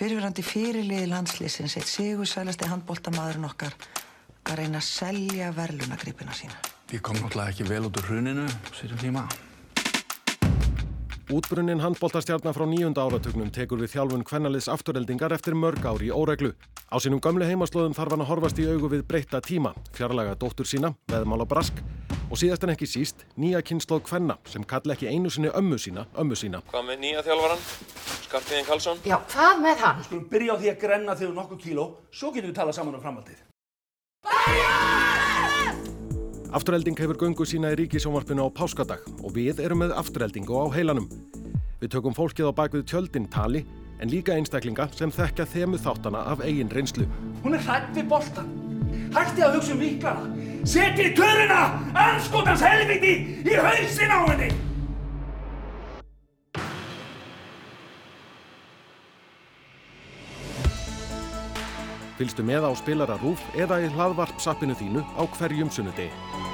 fyrirverandi fyrirliði landslýsins, eitt sigursælasti handbóltamaðurinn okkar, að reyna að selja verlunagripina sína. Ég kom náttúrulega ekki vel út úr hruninu sérum tíma. Útbrunnin handbóltastjarnar frá nýjunda áratugnum tekur við þjálfun kvennaliðs afturheldingar eftir mörg ári í óreglu. Á sínum gamle heimaslóðum þarf hann að horfast í augu við breytta tíma, fjarlaga dóttur sína, veðmála brask og síðast en ekki síst nýja kynnslóð kvenna sem kalla ekki einu sinni ömmu sína, ömmu sína. Hvað með nýja þjálfaran? Skarpiðin Karlsson? Já, hvað með hann? Skulum byrja á því að grenna þegar nokkuð kíló, svo getum við talað saman um framhaldið. Afturhelding hefur göngu sína í ríkisjónvarpinu á páskadag og við erum með afturheldingu á heilanum. Við tökum fólkið á bakvið tjöldin tali en líka einstaklinga sem þekkja þemu þáttana af eigin reynslu. Hún er hrætt við boltan. Hætti að hugsa um viklana. Setið töruna, anskotans helviti, í hausin á henni! Fylgstu með á spilara rúf eða í hlaðvarp sappinu þínu á hverjum sunnudegi.